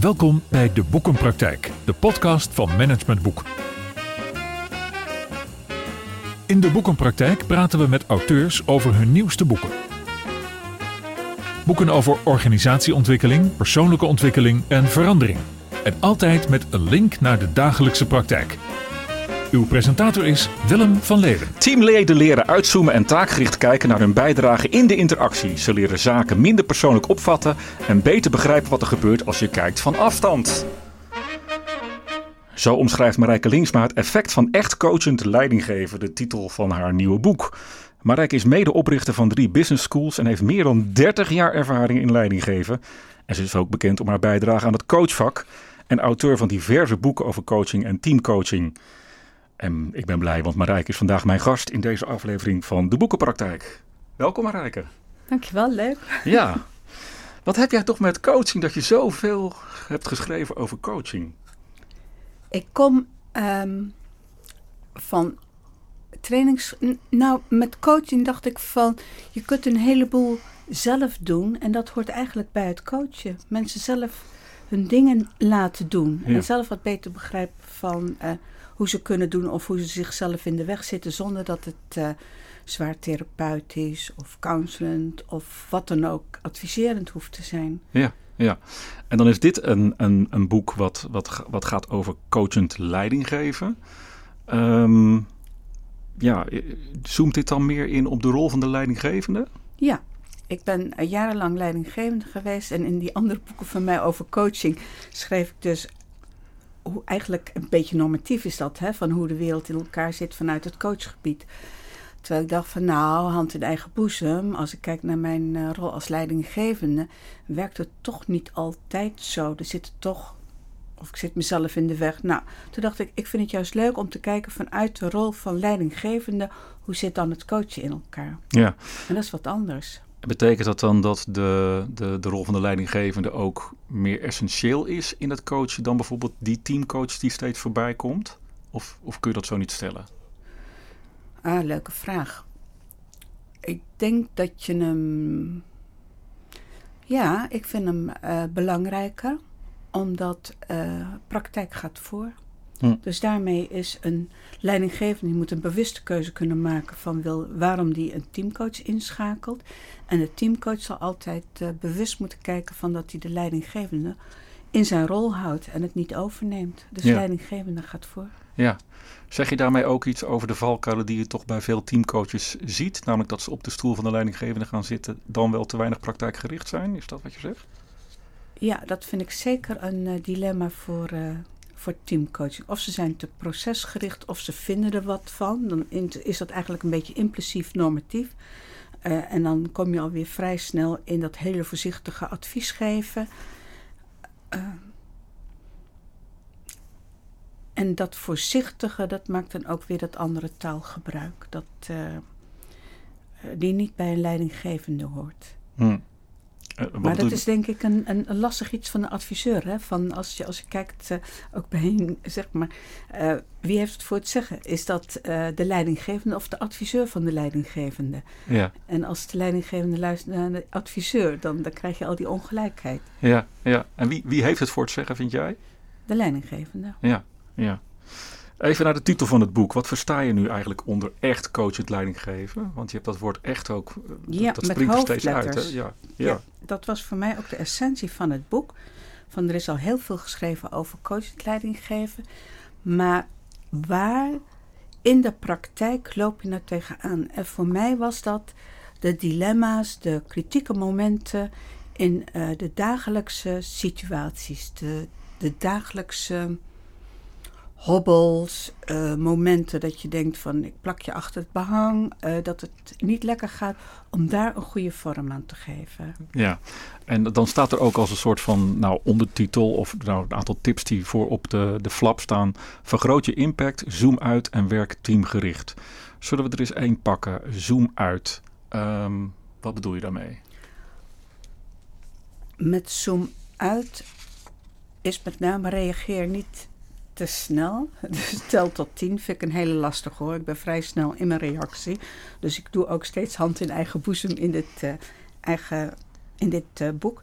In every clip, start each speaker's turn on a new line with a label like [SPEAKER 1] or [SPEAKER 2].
[SPEAKER 1] Welkom bij De Boekenpraktijk, de podcast van Management Boek. In De Boekenpraktijk praten we met auteurs over hun nieuwste boeken. Boeken over organisatieontwikkeling, persoonlijke ontwikkeling en verandering. En altijd met een link naar de dagelijkse praktijk. Uw presentator is Willem van Leeuwen.
[SPEAKER 2] Teamleden leren uitzoomen en taakgericht kijken naar hun bijdrage in de interactie. Ze leren zaken minder persoonlijk opvatten en beter begrijpen wat er gebeurt als je kijkt van afstand. Zo omschrijft Marijke Linksma het effect van echt coachend leidinggeven, de titel van haar nieuwe boek. Marijke is medeoprichter van drie business schools en heeft meer dan 30 jaar ervaring in leidinggeven. En ze is ook bekend om haar bijdrage aan het coachvak en auteur van diverse boeken over coaching en teamcoaching. En ik ben blij, want Marijke is vandaag mijn gast in deze aflevering van de Boekenpraktijk. Welkom Marijke.
[SPEAKER 3] Dankjewel, leuk.
[SPEAKER 2] Ja. Wat heb jij toch met coaching dat je zoveel hebt geschreven over coaching?
[SPEAKER 3] Ik kom ehm, van trainings... Nou, met coaching dacht ik van... Je kunt een heleboel zelf doen. En dat hoort eigenlijk bij het coachen. Mensen zelf hun dingen laten doen.
[SPEAKER 2] Ja.
[SPEAKER 3] En zelf wat beter begrijpen van... eh, hoe ze kunnen doen of hoe ze zichzelf in de weg zitten zonder dat het uh, zwaar therapeutisch of counselend of wat dan ook adviserend hoeft te zijn.
[SPEAKER 2] Ja, ja. En dan is dit een, een, een boek wat, wat, wat gaat over coachend leiding geven. Um, ja, zoomt dit dan meer in op de rol van de leidinggevende?
[SPEAKER 3] Ja, ik ben jarenlang leidinggevende geweest en in die andere boeken van mij over coaching schreef ik dus hoe eigenlijk een beetje normatief is dat, hè, van hoe de wereld in elkaar zit vanuit het coachgebied. Terwijl ik dacht van nou, hand in eigen boezem, als ik kijk naar mijn uh, rol als leidinggevende, werkt het toch niet altijd zo. Er zit toch, of ik zit mezelf in de weg. Nou, toen dacht ik, ik vind het juist leuk om te kijken vanuit de rol van leidinggevende, hoe zit dan het coachen in elkaar?
[SPEAKER 2] Ja.
[SPEAKER 3] En dat is wat anders.
[SPEAKER 2] Betekent dat dan dat de, de, de rol van de leidinggevende ook meer essentieel is in het coachen dan bijvoorbeeld die teamcoach die steeds voorbij komt? Of, of kun je dat zo niet stellen?
[SPEAKER 3] Ah, leuke vraag. Ik denk dat je hem. Ja, ik vind hem uh, belangrijker, omdat uh, praktijk gaat voor. Hm. Dus daarmee is een leidinggevende die moet een bewuste keuze kunnen maken van wil, waarom die een teamcoach inschakelt. En de teamcoach zal altijd uh, bewust moeten kijken van dat hij de leidinggevende in zijn rol houdt en het niet overneemt. Dus
[SPEAKER 2] Ja.
[SPEAKER 3] leidinggevende gaat voor.
[SPEAKER 2] Ja. Zeg je daarmee ook iets over de valkuilen die je toch bij veel teamcoaches ziet? Namelijk dat ze op de stoel van de leidinggevende gaan zitten, dan wel te weinig praktijkgericht zijn? Is dat wat je zegt?
[SPEAKER 3] Ja, dat vind ik zeker een uh, dilemma voor, uh, voor teamcoaching. Of ze zijn te procesgericht of ze vinden er wat van. Dan is dat eigenlijk een beetje implicief normatief. Uh, en dan kom je alweer vrij snel in dat hele voorzichtige advies geven. Uh, en dat voorzichtige, dat maakt dan ook weer dat andere taalgebruik. Dat, uh, die niet bij een leidinggevende hoort.
[SPEAKER 2] Hmm.
[SPEAKER 3] Maar dat is denk ik een, een, lastig iets van de adviseur. Hè? Van als, je, als je kijkt, uh, ook bij een, zeg maar, uh, wie heeft het voor het zeggen? Is dat uh, de leidinggevende of de adviseur van de leidinggevende?
[SPEAKER 2] Ja.
[SPEAKER 3] En als de leidinggevende luistert naar de adviseur, dan, dan krijg je al die ongelijkheid.
[SPEAKER 2] Ja, ja. En wie, wie heeft het voor het zeggen, vind jij?
[SPEAKER 3] De leidinggevende.
[SPEAKER 2] Ja, ja. Even naar de titel van het boek. Wat versta je nu eigenlijk onder echt coachend leidinggeven? Want je hebt dat woord echt ook,
[SPEAKER 3] ja,
[SPEAKER 2] dat springt er steeds uit. Hè? Ja,
[SPEAKER 3] Ja.
[SPEAKER 2] ja.
[SPEAKER 3] dat was voor mij ook de essentie van het boek. Van er is al heel veel geschreven over coachend leidinggeven. Maar waar in de praktijk loop je nou tegenaan? En voor mij was dat de dilemma's, de kritieke momenten in uh, de dagelijkse situaties. De, de dagelijkse hobbels, uh, momenten dat je denkt van ik plak je achter het behang, uh, dat het niet lekker gaat, om daar een goede vorm aan te geven.
[SPEAKER 2] Ja, en dan staat er ook als een soort van nou, ondertitel of nou, een aantal tips die voor op de, de flap staan. Vergroot je impact, zoom uit en werk teamgericht. Zullen we er eens één pakken? Zoom uit. Um, wat bedoel je daarmee?
[SPEAKER 3] Met zoom uit is met name reageer niet te snel. Dus tel tot tien vind ik een hele lastige hoor. Ik ben vrij snel in mijn reactie. Dus ik doe ook steeds hand in eigen boezem in dit, uh, eigen, in dit uh, boek.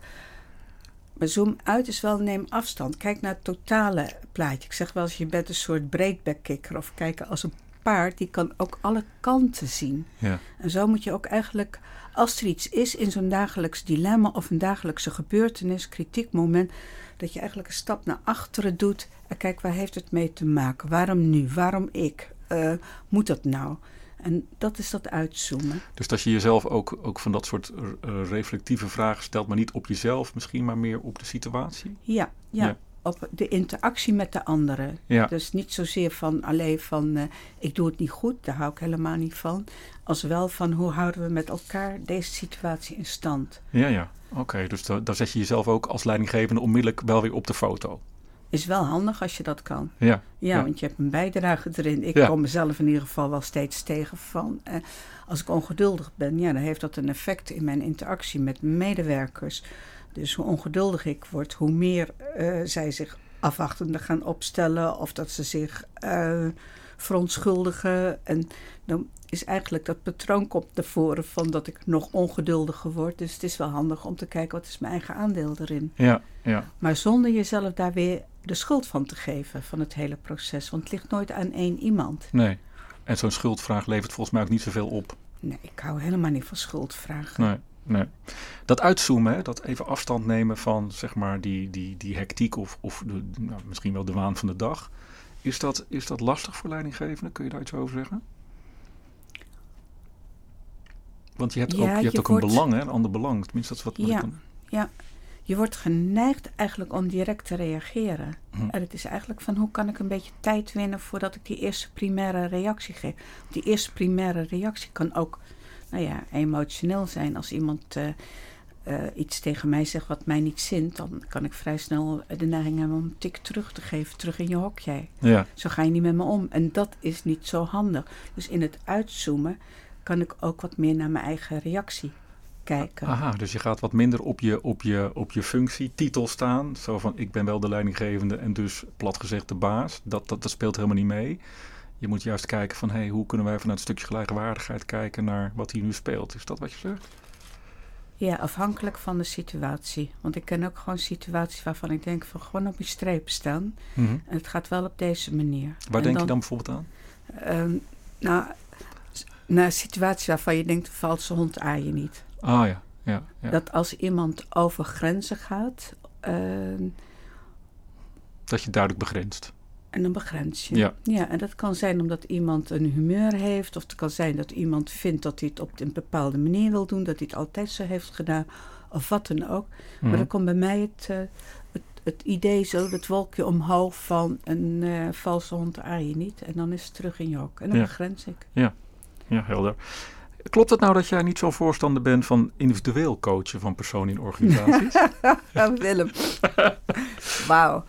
[SPEAKER 3] Maar zoom uit is wel neem afstand. Kijk naar het totale plaatje. Ik zeg wel eens, je bent een soort breakback-kikker. Of kijken als een paard, die kan ook alle kanten zien.
[SPEAKER 2] Ja.
[SPEAKER 3] En zo moet je ook eigenlijk, als er iets is in zo'n dagelijks dilemma of een dagelijkse gebeurtenis, kritiek moment, dat je eigenlijk een stap naar achteren doet en kijk, waar heeft het mee te maken? Waarom nu? Waarom ik? Uh, moet dat nou? En dat is dat uitzoomen.
[SPEAKER 2] Dus dat je jezelf ook, ook van dat soort uh, reflectieve vragen stelt, maar niet op jezelf misschien, maar meer op de situatie?
[SPEAKER 3] Ja, ja. ja. Op de interactie met de anderen.
[SPEAKER 2] Ja.
[SPEAKER 3] Dus niet zozeer van alleen van uh, ik doe het niet goed, daar hou ik helemaal niet van. Als wel van hoe houden we met elkaar deze situatie in stand.
[SPEAKER 2] Ja, ja. Oké, dus da daar zet je jezelf ook als leidinggevende onmiddellijk wel weer op de foto.
[SPEAKER 3] Is wel handig als je dat kan.
[SPEAKER 2] Ja,
[SPEAKER 3] Ja,
[SPEAKER 2] Ja.
[SPEAKER 3] want je hebt een bijdrage erin. Ik
[SPEAKER 2] Ja.
[SPEAKER 3] kom mezelf in ieder geval wel steeds tegen van. eh, als ik ongeduldig ben, ja, dan heeft dat een effect in mijn interactie met medewerkers. Dus hoe ongeduldig ik word, hoe meer eh, zij zich afwachtende gaan opstellen of dat ze zich eh verontschuldigen. En dan is eigenlijk dat patroon komt naar voren van dat ik nog ongeduldiger word. Dus het is wel handig om te kijken wat is mijn eigen aandeel erin.
[SPEAKER 2] Ja, ja.
[SPEAKER 3] Maar zonder jezelf daar weer de schuld van te geven van het hele proces. Want het ligt nooit aan één iemand.
[SPEAKER 2] Nee. En zo'n schuldvraag levert volgens mij ook niet zoveel op.
[SPEAKER 3] Nee, ik hou helemaal niet van schuldvragen.
[SPEAKER 2] Nee, nee. Dat uitzoomen, hè, dat even afstand nemen van zeg maar die, die, die hectiek of, of de, nou, misschien wel de waan van de dag. Is dat, is dat lastig voor leidinggevenden? Kun je daar iets over zeggen? Want je hebt
[SPEAKER 3] Ja,
[SPEAKER 2] ook, je hebt
[SPEAKER 3] je
[SPEAKER 2] ook
[SPEAKER 3] wordt-
[SPEAKER 2] een belang, hè, een ander belang. Tenminste, dat is wat,
[SPEAKER 3] Ja.
[SPEAKER 2] dan...
[SPEAKER 3] Ja, je wordt geneigd eigenlijk om direct te reageren.
[SPEAKER 2] Hm.
[SPEAKER 3] En het is eigenlijk van hoe kan ik een beetje tijd winnen voordat ik die eerste primaire reactie geef. Die eerste primaire reactie kan ook nou ja, emotioneel zijn. Als iemand eh, eh, iets tegen mij zegt wat mij niet zint, dan kan ik vrij snel de neiging hebben om een tik terug te geven. Terug in je hok jij.
[SPEAKER 2] Ja,
[SPEAKER 3] Zo ga je niet met me om. En dat is niet zo handig. Dus in het uitzoomen kan ik ook wat meer naar mijn eigen reactie kijken.
[SPEAKER 2] aha. Dus je gaat wat minder op je, op je, op je functietitel staan. Zo van, ik ben wel de leidinggevende en dus plat gezegd de baas. Dat, dat, dat speelt helemaal niet mee. Je moet juist kijken van, hey, hoe kunnen wij vanuit een stukje gelijkwaardigheid kijken naar wat hier nu speelt. Is dat wat je zegt?
[SPEAKER 3] Ja, afhankelijk van de situatie. Want ik ken ook gewoon situaties waarvan ik denk van gewoon op je streep staan.
[SPEAKER 2] Mhm.
[SPEAKER 3] En het gaat wel op deze manier.
[SPEAKER 2] Waar
[SPEAKER 3] En
[SPEAKER 2] denk je dan bijvoorbeeld aan?
[SPEAKER 3] ehm, nou, naar een situatie waarvan je denkt, een valse hond aai je niet.
[SPEAKER 2] Ah ja, ja, ja.
[SPEAKER 3] Dat als iemand over grenzen gaat, ehm,
[SPEAKER 2] Dat je duidelijk begrenst.
[SPEAKER 3] En dan begrens je.
[SPEAKER 2] Ja.
[SPEAKER 3] ja, en dat kan zijn omdat iemand een humeur heeft. Of het kan zijn dat iemand vindt dat hij het op een bepaalde manier wil doen. Dat hij het altijd zo heeft gedaan. Of wat dan ook. Maar
[SPEAKER 2] Mhm.
[SPEAKER 3] dan komt bij mij het, eh, het, het idee zo, dat wolkje omhoog van een eh, valse hond aai je niet. En dan is het terug in je hok. En dan
[SPEAKER 2] Ja.
[SPEAKER 3] begrens ik.
[SPEAKER 2] Ja, helder. Klopt het nou dat jij niet zo'n voorstander bent van individueel coachen van personen in organisaties?
[SPEAKER 3] Ja, Willem. Wauw.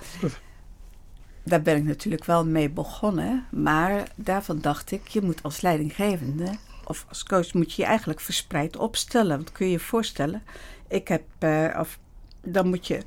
[SPEAKER 3] Daar ben ik natuurlijk wel mee begonnen. Maar daarvan dacht ik, je moet als leidinggevende of als coach moet je je eigenlijk verspreid opstellen. Want kun je je voorstellen, ik heb, eh, of, dan moet je,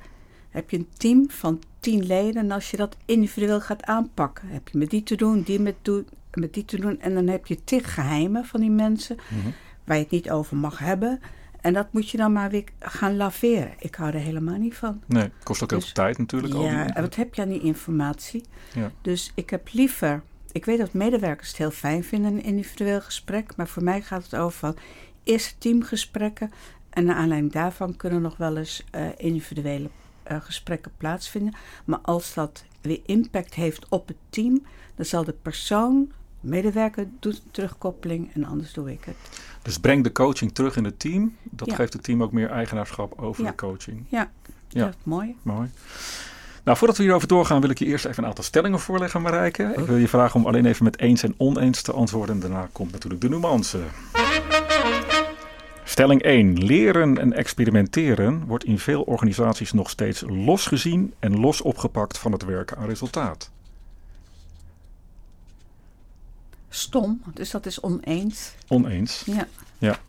[SPEAKER 3] heb je een team van tien leden. En als je dat individueel gaat aanpakken, heb je met die te doen, die met, doen, met die te doen. En dan heb je tig geheimen van die mensen
[SPEAKER 2] Mhm.
[SPEAKER 3] waar je het niet over mag hebben. En dat moet je dan maar weer gaan laveren. Ik hou er helemaal niet van.
[SPEAKER 2] Nee, kost ook heel
[SPEAKER 3] Dus-
[SPEAKER 2] veel tijd natuurlijk.
[SPEAKER 3] Ja, en wat heb je aan die informatie?
[SPEAKER 2] Ja.
[SPEAKER 3] Dus ik heb liever... Ik weet dat medewerkers het heel fijn vinden, een individueel gesprek. Maar voor mij gaat het over van eerst teamgesprekken. En naar aanleiding daarvan kunnen nog wel eens eh, individuele eh, gesprekken plaatsvinden. Maar als dat weer impact heeft op het team... dan zal de persoon, medewerker, doet een terugkoppeling en anders doe ik het.
[SPEAKER 2] Dus breng de coaching terug in het team. Dat
[SPEAKER 3] Ja.
[SPEAKER 2] geeft het team ook meer eigenaarschap over
[SPEAKER 3] Ja.
[SPEAKER 2] de coaching.
[SPEAKER 3] Ja,
[SPEAKER 2] Ja.
[SPEAKER 3] dat is mooi.
[SPEAKER 2] Mooi. Nou, voordat we hierover doorgaan, wil ik je eerst even een aantal stellingen voorleggen, Marijke. Ik wil je vragen om alleen even met eens en oneens te antwoorden. En daarna komt natuurlijk de nuance. Stelling 1. Leren en experimenteren wordt in veel organisaties nog steeds los gezien en los opgepakt van het werken aan resultaat.
[SPEAKER 3] Stom, dus dat is oneens.
[SPEAKER 2] Oneens.
[SPEAKER 3] Ja.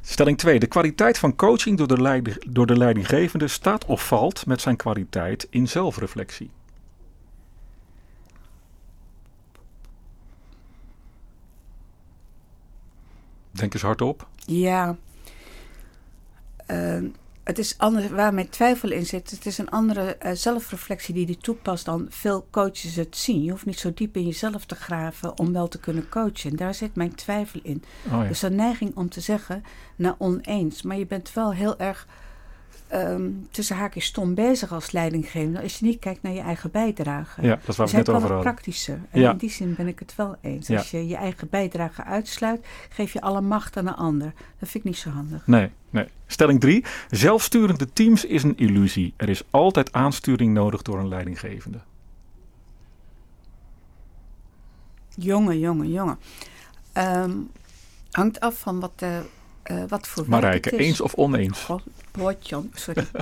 [SPEAKER 2] Stelling 2. De kwaliteit van coaching door de, door de leidinggevende staat of valt met zijn kwaliteit in zelfreflectie. Denk eens hardop.
[SPEAKER 3] Ja. Ehm, het is anders, waar mijn twijfel in zit. Het is een andere uh, zelfreflectie die die toepast dan veel coaches het zien. Je hoeft niet zo diep in jezelf te graven om wel te kunnen coachen. En daar zit mijn twijfel in.
[SPEAKER 2] Oh ja.
[SPEAKER 3] Dus de neiging om te zeggen, nou oneens. Maar je bent wel heel erg ehm, tussen haakjes stom bezig als leidinggevende. Als je niet kijkt naar je eigen bijdrage.
[SPEAKER 2] Ja, dat is waar
[SPEAKER 3] Dus
[SPEAKER 2] we het
[SPEAKER 3] hij
[SPEAKER 2] net over hadden.
[SPEAKER 3] praktischer. En
[SPEAKER 2] Ja.
[SPEAKER 3] in die zin ben ik het wel eens.
[SPEAKER 2] Ja.
[SPEAKER 3] Als je je eigen bijdrage uitsluit, geef je alle macht aan een ander. Dat vind ik niet zo handig.
[SPEAKER 2] Nee, nee. Stelling 3. Zelfsturende teams is een illusie. Er is altijd aansturing nodig door een leidinggevende.
[SPEAKER 3] Jongen, jongen, jongen. Ehm, hangt af van wat, eh, eh, wat voor
[SPEAKER 2] Marijke, eens of oneens?
[SPEAKER 3] Potjan, sorry.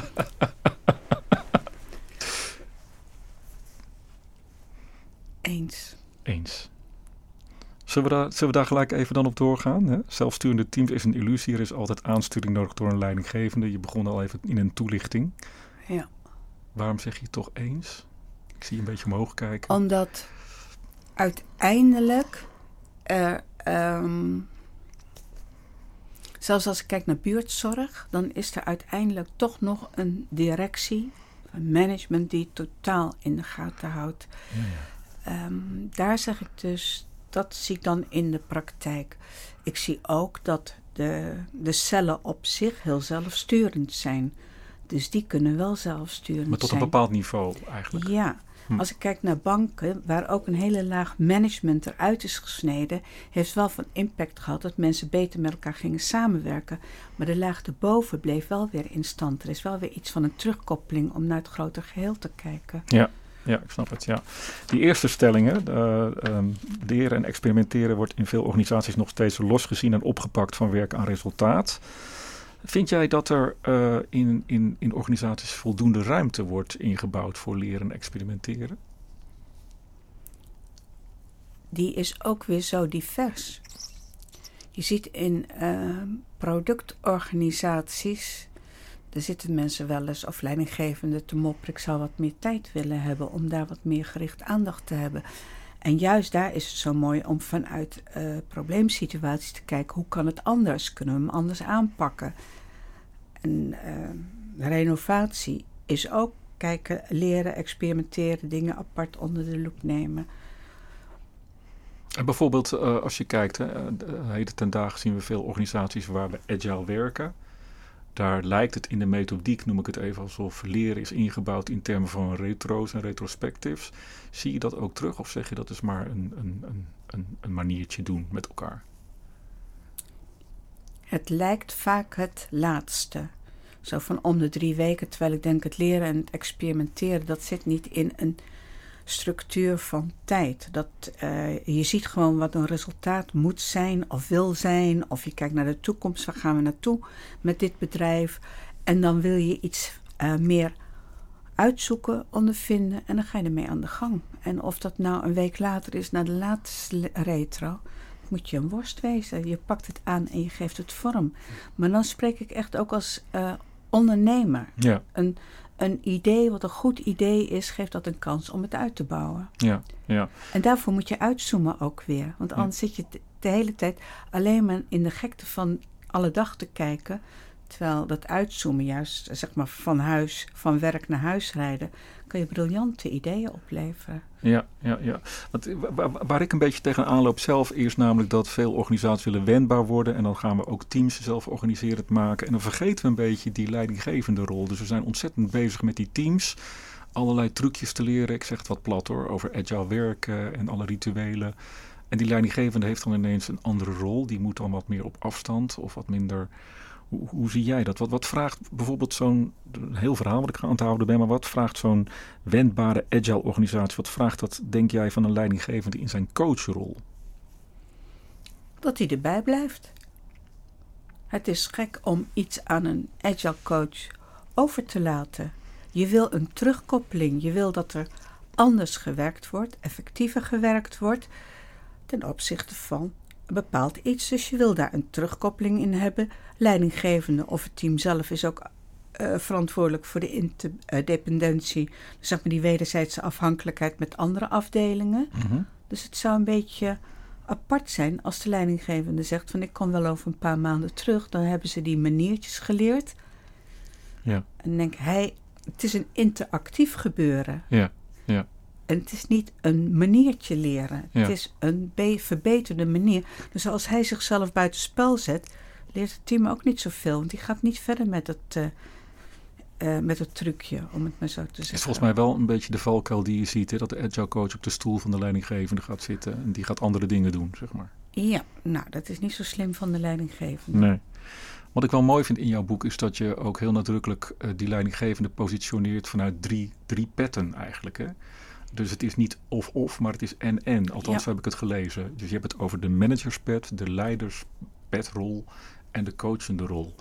[SPEAKER 3] Eens.
[SPEAKER 2] Eens. Zullen we, daar, zullen we daar gelijk even dan op doorgaan? Hè? Zelfsturende teams is een illusie. Er is altijd aansturing nodig door een leidinggevende. Je begon al even in een toelichting.
[SPEAKER 3] Ja.
[SPEAKER 2] Waarom zeg je toch eens? Ik zie je een beetje omhoog kijken.
[SPEAKER 3] Omdat uiteindelijk er, ehm, zelfs als ik kijk naar buurtzorg, dan is er uiteindelijk toch nog een directie, een management die het totaal in de gaten houdt.
[SPEAKER 2] Ja, ja.
[SPEAKER 3] Ehm, daar zeg ik dus, dat zie ik dan in de praktijk. Ik zie ook dat de, de cellen op zich heel zelfsturend zijn. Dus die kunnen wel zelfsturend
[SPEAKER 2] Maar tot een
[SPEAKER 3] zijn.
[SPEAKER 2] bepaald niveau eigenlijk.
[SPEAKER 3] Ja. Als ik kijk naar banken, waar ook een hele laag management eruit is gesneden, heeft wel van impact gehad dat mensen beter met elkaar gingen samenwerken. Maar de laag erboven bleef wel weer in stand. Er is wel weer iets van een terugkoppeling om naar het grotere geheel te kijken.
[SPEAKER 2] Ja, ik snap het. Ja. Die eerste stellingen, eh, ehm, leren en experimenteren, wordt in veel organisaties nog steeds losgezien en opgepakt van werk aan resultaat. Vind jij dat er eh, in, in, in organisaties voldoende ruimte wordt ingebouwd voor leren en experimenteren?
[SPEAKER 3] die is ook weer zo divers. Je ziet in ehm, productorganisaties, daar zitten mensen wel eens of leidinggevenden te mopperen. Ik zou wat meer tijd willen hebben om daar wat meer gericht aandacht te hebben. En juist daar is het zo mooi om vanuit eh, probleemsituaties te kijken. Hoe kan het anders? Kunnen we hem anders aanpakken? En ehm, renovatie is ook kijken, leren, experimenteren, dingen apart onder de loep nemen.
[SPEAKER 2] En bijvoorbeeld eh, als je kijkt, hè, eh, de- heden ten dagen zien we veel organisaties waar we agile werken. Daar lijkt het in de methodiek, noem ik het even, alsof leren is ingebouwd in termen van retro's en retrospectives. Zie je dat ook terug of zeg je dat is maar een, een, een, een, maniertje doen met elkaar?
[SPEAKER 3] Het lijkt vaak het laatste. Zo van om de drie weken, terwijl ik denk het leren en het experimenteren, dat zit niet in een structuur van tijd. Dat, eh, je ziet gewoon wat een resultaat moet zijn of wil zijn, of je kijkt naar de toekomst, waar gaan we naartoe met dit bedrijf. En dan wil je iets eh, meer uitzoeken, ondervinden en dan ga je ermee aan de gang. En of dat nou een week later is naar de laatste retro, moet je een worst wezen. Je pakt het aan en je geeft het vorm. Maar dan spreek ik echt ook als eh, ondernemer.
[SPEAKER 2] Ja,
[SPEAKER 3] Een idee wat een goed idee is, geeft dat een kans om het uit te bouwen.
[SPEAKER 2] ja, ja.
[SPEAKER 3] En daarvoor moet je uitzoomen ook weer. Want anders zit je de hele tijd alleen maar in de gekte van alle dag te kijken. Terwijl dat uitzoomen, juist zeg maar van huis, van werk naar huis rijden, kan je briljante ideeën opleveren.
[SPEAKER 2] Ja, ja, ja. Want eh, wa- wa- waar ik een beetje tegenaan loop zelf is namelijk dat veel organisaties willen wendbaar worden. En dan gaan we ook teams zelf organiserend maken. En dan vergeten we een beetje die leidinggevende rol. Dus we zijn ontzettend bezig met die teams. Allerlei trucjes te leren. Ik zeg het wat plat hoor. Over agile werken en alle rituelen. En die leidinggevende heeft dan ineens een andere rol. Die moet dan wat meer op afstand of wat minder... Hoe, hoe zie jij dat? Wat, wat vraagt bijvoorbeeld zo'n, heel verhaal wat ik aan het houden ben, maar wat vraagt zo'n wendbare agile organisatie, wat vraagt dat, denk jij, van een leidinggevende in zijn coachrol?
[SPEAKER 3] dat hij erbij blijft. Het is gek om iets aan een agile coach over te laten. Je wil een terugkoppeling. Je wil dat er anders gewerkt wordt, effectiever gewerkt wordt ten opzichte van een bepaald iets. Dus je wil daar een terugkoppeling in hebben. Leidinggevende of het team zelf is ook eh, verantwoordelijk voor de interdependentie, zeg maar die wederzijdse afhankelijkheid met andere afdelingen. Dus het zou een beetje apart zijn als de leidinggevende zegt van ik kom wel over een paar maanden terug. Dan hebben ze die maniertjes geleerd.
[SPEAKER 2] Ja.
[SPEAKER 3] En denk, hij, het is een interactief gebeuren.
[SPEAKER 2] Ja.
[SPEAKER 3] En het is niet een maniertje leren.
[SPEAKER 2] Ja.
[SPEAKER 3] Het is een be- verbeterde manier. Dus als hij zichzelf buitenspel zet, leert het team ook niet zoveel. Want die gaat niet verder met het, eh, eh, met het trucje, om het maar zo te
[SPEAKER 2] Het is
[SPEAKER 3] zeggen.
[SPEAKER 2] volgens mij wel een beetje de valkuil die je ziet. Hè? Dat de agile coach op de stoel van de leidinggevende gaat zitten. En die gaat andere dingen doen, zeg maar.
[SPEAKER 3] Ja, nou, dat is niet zo slim van de leidinggevende.
[SPEAKER 2] Nee. Wat ik wel mooi vind in jouw boek is dat je ook heel nadrukkelijk eh, die leidinggevende positioneert vanuit drie, drie petten eigenlijk. Hè? Dus het is niet of-of, maar het is en-en. Althans,
[SPEAKER 3] Ja.
[SPEAKER 2] zo heb ik het gelezen. Dus je hebt het over de managerspet, de leiderspetrol en de coachende rol.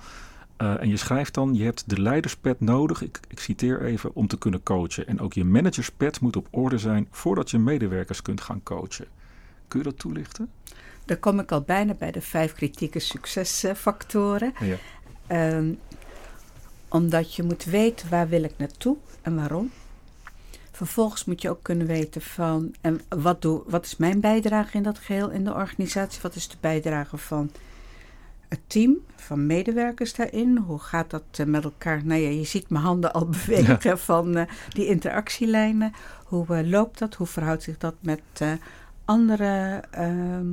[SPEAKER 2] Eh, en je schrijft dan, je hebt de leiderspet nodig, ik, ik citeer even, om te kunnen coachen. En ook je managerspet moet op orde zijn voordat je medewerkers kunt gaan coachen. Kun je dat toelichten?
[SPEAKER 3] Dan kom ik al bijna bij de vijf kritieke succesfactoren.
[SPEAKER 2] Ja.
[SPEAKER 3] Ehm, omdat je moet weten waar wil ik naartoe en waarom. Vervolgens moet je ook kunnen weten van en wat, doe, wat is mijn bijdrage in dat geheel in de organisatie? Wat is de bijdrage van het team, van medewerkers daarin? Hoe gaat dat eh, met elkaar? Nou ja, je ziet mijn handen al bewegen van eh, die interactielijnen. Hoe eh, loopt dat? Hoe verhoudt zich dat met andere ehm,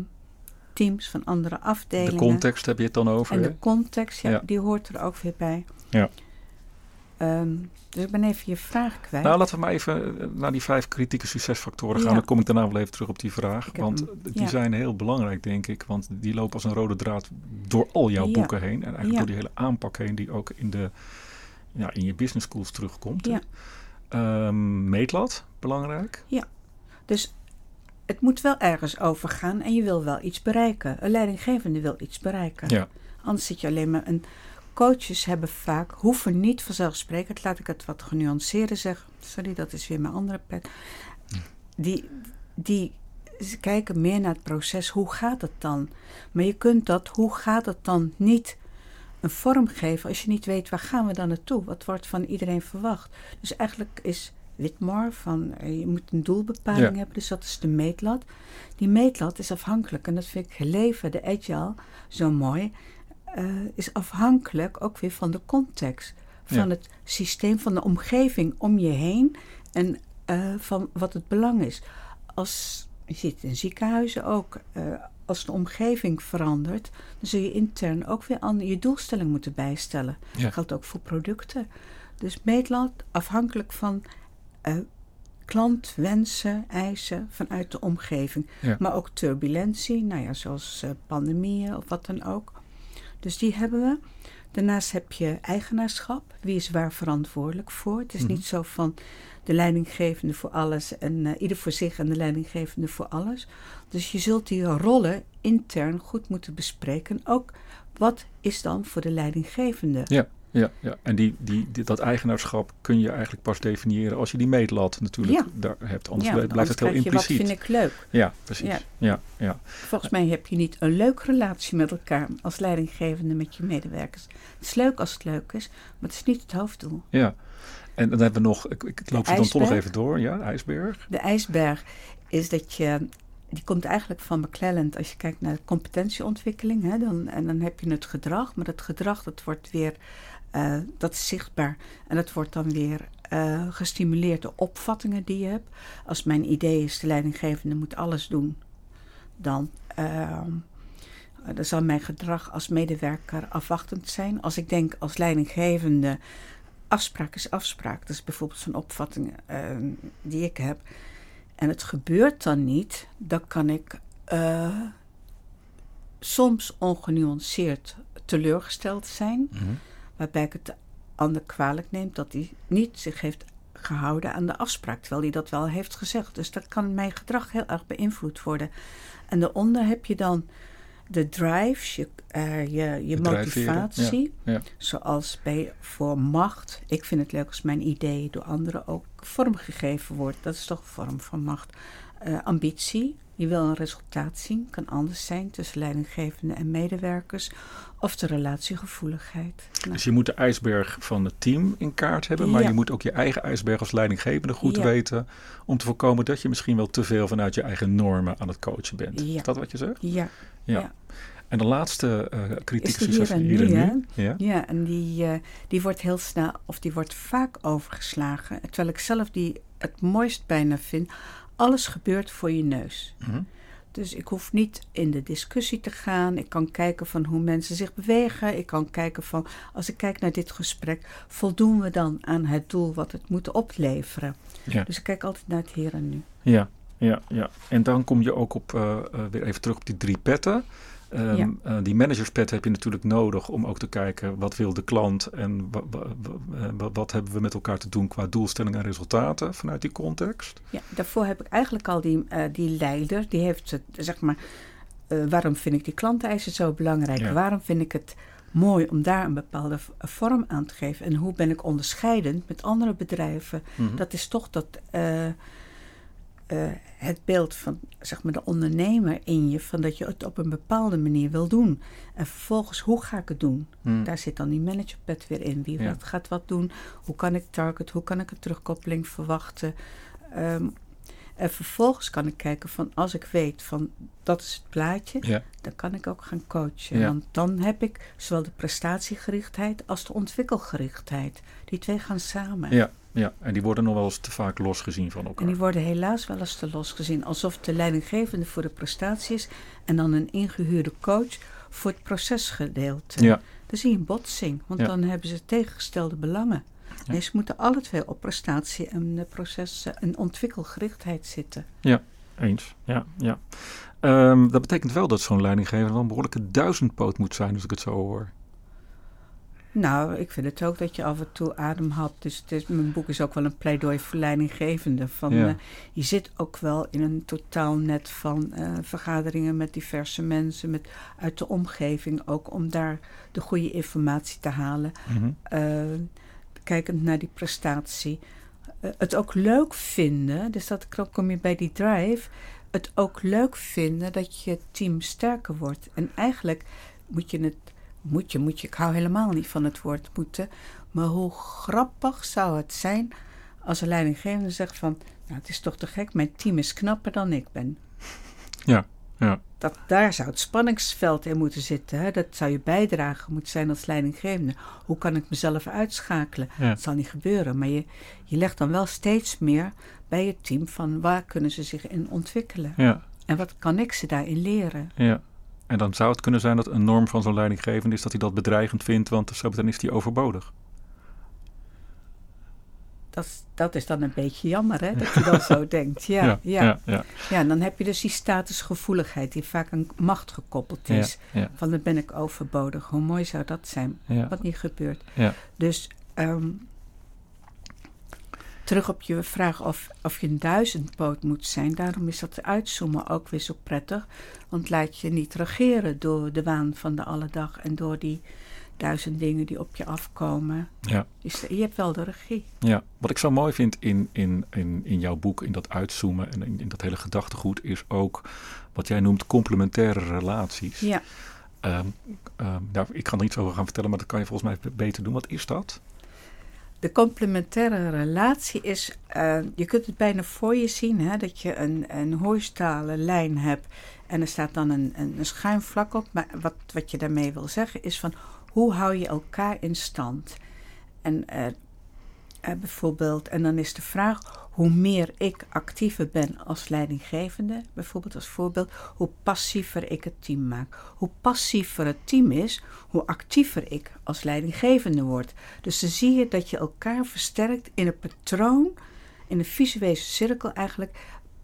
[SPEAKER 3] teams van andere afdelingen?
[SPEAKER 2] De context heb je het dan over.
[SPEAKER 3] En
[SPEAKER 2] hè?
[SPEAKER 3] de context, ja,
[SPEAKER 2] Ja.
[SPEAKER 3] die hoort er ook weer bij.
[SPEAKER 2] Ja.
[SPEAKER 3] Ehm, dus ik ben even je vraag kwijt.
[SPEAKER 2] Nou, laten we maar even eh, naar die vijf kritieke succesfactoren gaan.
[SPEAKER 3] Ja.
[SPEAKER 2] Dan kom ik daarna wel even terug op die vraag. Want
[SPEAKER 3] hem,
[SPEAKER 2] die
[SPEAKER 3] ja.
[SPEAKER 2] zijn heel belangrijk, denk ik. Want die lopen als een rode draad door al jouw
[SPEAKER 3] Ja.
[SPEAKER 2] boeken heen. En eigenlijk
[SPEAKER 3] Ja.
[SPEAKER 2] door die hele aanpak heen die ook in, de, ja, in je business schools terugkomt.
[SPEAKER 3] Ja.
[SPEAKER 2] Ehm, meetlat, belangrijk.
[SPEAKER 3] Dus het moet wel ergens over gaan en je wil wel iets bereiken. Een leidinggevende wil iets bereiken.
[SPEAKER 2] Ja.
[SPEAKER 3] Anders zit je alleen maar... En coaches hebben vaak, hoeven niet vanzelfsprekend... laat ik het wat genuanceerder zeggen. Sorry, dat is weer mijn andere pet. Die, die ze kijken meer naar het proces. Hoe gaat het dan? Maar je kunt dat, hoe gaat het dan, niet een vorm geven... als je niet weet, waar gaan we dan naartoe? Wat wordt van iedereen verwacht? Dus eigenlijk is Whitmore van... eh, je moet een doelbepaling
[SPEAKER 2] Ja.
[SPEAKER 3] hebben, dus dat is de meetlat. Die meetlat is afhankelijk, en dat vind ik leven, de agile, zo mooi... eh, is afhankelijk ook weer van de context. Van
[SPEAKER 2] Ja.
[SPEAKER 3] het systeem, van de omgeving om je heen... en eh, van wat het belang is. Als, je ziet het in ziekenhuizen ook... eh, als de omgeving verandert, dan zul je intern ook weer aan je doelstelling moeten bijstellen.
[SPEAKER 2] Ja.
[SPEAKER 3] Dat geldt ook voor producten. Dus meetlat afhankelijk van eh, klantwensen, eisen vanuit de omgeving.
[SPEAKER 2] Ja.
[SPEAKER 3] Maar ook turbulentie, nou ja, zoals pandemieën of wat dan ook. Dus die hebben we. Daarnaast heb je eigenaarschap. Wie is waar verantwoordelijk voor? Het is
[SPEAKER 2] Mhm.
[SPEAKER 3] niet zo van de leidinggevende voor alles en eh, ieder voor zich en de leidinggevende voor alles. Dus je zult die rollen intern goed moeten bespreken. Ook wat is dan voor de leidinggevende?
[SPEAKER 2] Ja, ja, ja. en die, die, die- dat eigenaarschap kun je eigenlijk pas definiëren als je die meetlat natuurlijk
[SPEAKER 3] Ja.
[SPEAKER 2] daar hebt. Anders
[SPEAKER 3] ja,
[SPEAKER 2] blijft het heel
[SPEAKER 3] je,
[SPEAKER 2] impliciet.
[SPEAKER 3] Wat vind ik leuk?
[SPEAKER 2] Ja, precies.
[SPEAKER 3] Ja.
[SPEAKER 2] Ja. Ja,
[SPEAKER 3] Volgens mij heb je niet een leuke relatie met elkaar als leidinggevende met je medewerkers. Het is leuk als het leuk is, maar het is niet het hoofddoel.
[SPEAKER 2] ja. En dan hebben we nog, ik, ik loop ze dan toch nog even door. Ja, de ijsberg.
[SPEAKER 3] De ijsberg is dat je, die komt eigenlijk van McClelland als je kijkt naar de competentieontwikkeling. Hè, dan, en dan heb je het gedrag, maar dat gedrag dat wordt weer, eh, dat is zichtbaar. En dat wordt dan weer eh, gestimuleerd door opvattingen die je hebt. Als mijn idee is, de leidinggevende moet alles doen, dan... ehm, dan zal mijn gedrag als medewerker afwachtend zijn. Als ik denk als leidinggevende, afspraak is afspraak. Dat is bijvoorbeeld zo'n opvatting eh, die ik heb. En het gebeurt dan niet, dan kan ik eh, soms ongenuanceerd teleurgesteld zijn.
[SPEAKER 2] Mhm.
[SPEAKER 3] Waarbij ik het de ander kwalijk neem dat hij niet zich heeft gehouden aan de afspraak. Terwijl hij dat wel heeft gezegd. Dus dat kan mijn gedrag heel erg beïnvloed worden. En daaronder heb je dan de drives, je, eh, je, je motivatie.
[SPEAKER 2] ja, ja.
[SPEAKER 3] Zoals bij, voor macht. Ik vind het leuk als mijn idee door anderen ook vormgegeven wordt. Dat is toch een vorm van macht. Eh, ambitie. Je wil een resultaat zien. Kan anders zijn tussen leidinggevende en medewerkers. Of de relatiegevoeligheid. Nou,
[SPEAKER 2] Dus je moet de ijsberg van het team in kaart hebben, maar
[SPEAKER 3] Ja.
[SPEAKER 2] je moet ook je eigen ijsberg als leidinggevende goed
[SPEAKER 3] Ja.
[SPEAKER 2] weten. Om te voorkomen dat je misschien wel te veel vanuit je eigen normen aan het coachen bent.
[SPEAKER 3] Ja.
[SPEAKER 2] Is dat wat je zegt? ja,
[SPEAKER 3] Ja.
[SPEAKER 2] En de laatste uh, kritiek
[SPEAKER 3] is hier en nu,
[SPEAKER 2] nu.
[SPEAKER 3] Ja? ja, en die, uh, die wordt heel snel, of die wordt vaak overgeslagen. Terwijl ik zelf die het mooist bijna vind. Alles gebeurt voor je neus. Mm -hmm. Dus ik hoef niet in de discussie te gaan. Ik kan kijken van hoe mensen zich bewegen. Ik kan kijken van, als ik kijk naar dit gesprek, voldoen we dan aan het doel wat het moet opleveren? Ja. Dus ik kijk altijd naar het hier en nu.
[SPEAKER 2] Ja, ja, ja. En dan kom je ook op, uh, uh, weer even terug op die drie petten. Um, ja. uh, die managerspet heb je natuurlijk nodig om ook te kijken wat wil de klant en wat hebben we met elkaar te doen qua doelstellingen en resultaten vanuit die context.
[SPEAKER 3] Ja, daarvoor heb ik eigenlijk al die, uh, die leider, die heeft het, zeg maar, uh, waarom vind ik die klanteisen zo belangrijk? Ja. Waarom vind ik het mooi om daar een bepaalde vorm aan te geven? En hoe ben ik onderscheidend met andere bedrijven? Mm -hmm. Dat is toch dat uh, het beeld van zeg maar, de ondernemer in je, van dat je het op een bepaalde manier wil doen. En vervolgens, hoe ga ik het doen? Hmm. Daar zit dan die managerpad weer in. Wie ja. wat gaat wat doen? Hoe kan ik target? Hoe kan ik een terugkoppeling verwachten? Um, en vervolgens kan ik kijken van als ik weet van dat is het plaatje, ja. dan kan ik ook gaan coachen. Ja. Want dan heb ik zowel de prestatiegerichtheid als de ontwikkelgerichtheid. Die twee gaan samen.
[SPEAKER 2] Ja, ja, en die worden nog wel eens te vaak losgezien van elkaar.
[SPEAKER 3] En die worden helaas wel eens te losgezien. Alsof de leidinggevende voor de prestatie is en dan een ingehuurde coach voor het procesgedeelte. Ja. Dan zie je een botsing, want ja. dan hebben ze tegengestelde belangen. Ja. Nee, ze moeten alle twee op prestatie en processen en ontwikkelgerichtheid zitten.
[SPEAKER 2] Ja, eens. Ja, ja. Um, dat betekent wel dat zo'n leidinggever wel een behoorlijke duizendpoot moet zijn, als ik het zo hoor.
[SPEAKER 3] Nou, ik vind het ook dat je af en toe adem hapt. Dus het is, mijn boek is ook wel een pleidooi voor leidinggevende. Van, ja. uh, je zit ook wel in een totaal net van uh, vergaderingen met diverse mensen, met, uit de omgeving ook, om daar de goede informatie te halen. Mm -hmm. uh, kijkend naar die prestatie. het ook leuk vinden, dus dat kom je bij die drive. Het ook leuk vinden dat je team sterker wordt. En eigenlijk moet je het moet je, moet je. Ik hou helemaal niet van het woord moeten. Maar hoe grappig zou het zijn als een leidinggevende zegt van... Nou, het is toch te gek, mijn team is knapper dan ik ben.
[SPEAKER 2] Ja, ja.
[SPEAKER 3] Dat, daar zou het spanningsveld in moeten zitten. Hè? Dat zou je bijdrage moeten zijn als leidinggevende. Hoe kan ik mezelf uitschakelen? Ja. Dat zal niet gebeuren. Maar je, je legt dan wel steeds meer bij je team van waar kunnen ze zich in ontwikkelen.
[SPEAKER 2] Ja.
[SPEAKER 3] En wat kan ik ze daarin leren?
[SPEAKER 2] Ja. En dan zou het kunnen zijn dat een norm van zo'n leidinggevende is dat hij dat bedreigend vindt, want zo meteen is hij overbodig.
[SPEAKER 3] Dat, dat is dan een beetje jammer, hè, dat je dan zo denkt. Ja ja, ja, ja. ja. Ja, dan heb je dus die statusgevoeligheid die vaak aan macht gekoppeld is. Van dan ben ik overbodig. Hoe mooi zou dat zijn? Wat niet gebeurt. Dus um, terug op je vraag of, of je een duizendpoot moet zijn. Daarom is dat uitzoomen ook weer zo prettig. Want laat je niet regeren door de waan van de alledag en door die duizend dingen die op je afkomen.
[SPEAKER 2] Ja.
[SPEAKER 3] Dus je hebt wel de regie.
[SPEAKER 2] Ja, wat ik zo mooi vind in, in, in, in jouw boek, in dat uitzoomen en in, in dat hele gedachtegoed, is ook wat jij noemt complementaire relaties.
[SPEAKER 3] Ja.
[SPEAKER 2] Um, um, nou, ik kan er iets over gaan vertellen, maar dat kan je volgens mij beter doen. Wat is dat?
[SPEAKER 3] De complementaire relatie is, uh, je kunt het bijna voor je zien, hè, dat je een, een horizontale lijn hebt en er staat dan een, een, een schuin vlak op. Maar wat, wat je daarmee wil zeggen is van, hoe hou je elkaar in stand? En uh, uh, bijvoorbeeld, en dan is de vraag, hoe meer ik actiever ben als leidinggevende, bijvoorbeeld als voorbeeld, hoe passiever ik het team maak. Hoe passiever het team is, hoe actiever ik als leidinggevende word. Dus dan zie je dat je elkaar versterkt in een patroon, in een visuele cirkel eigenlijk,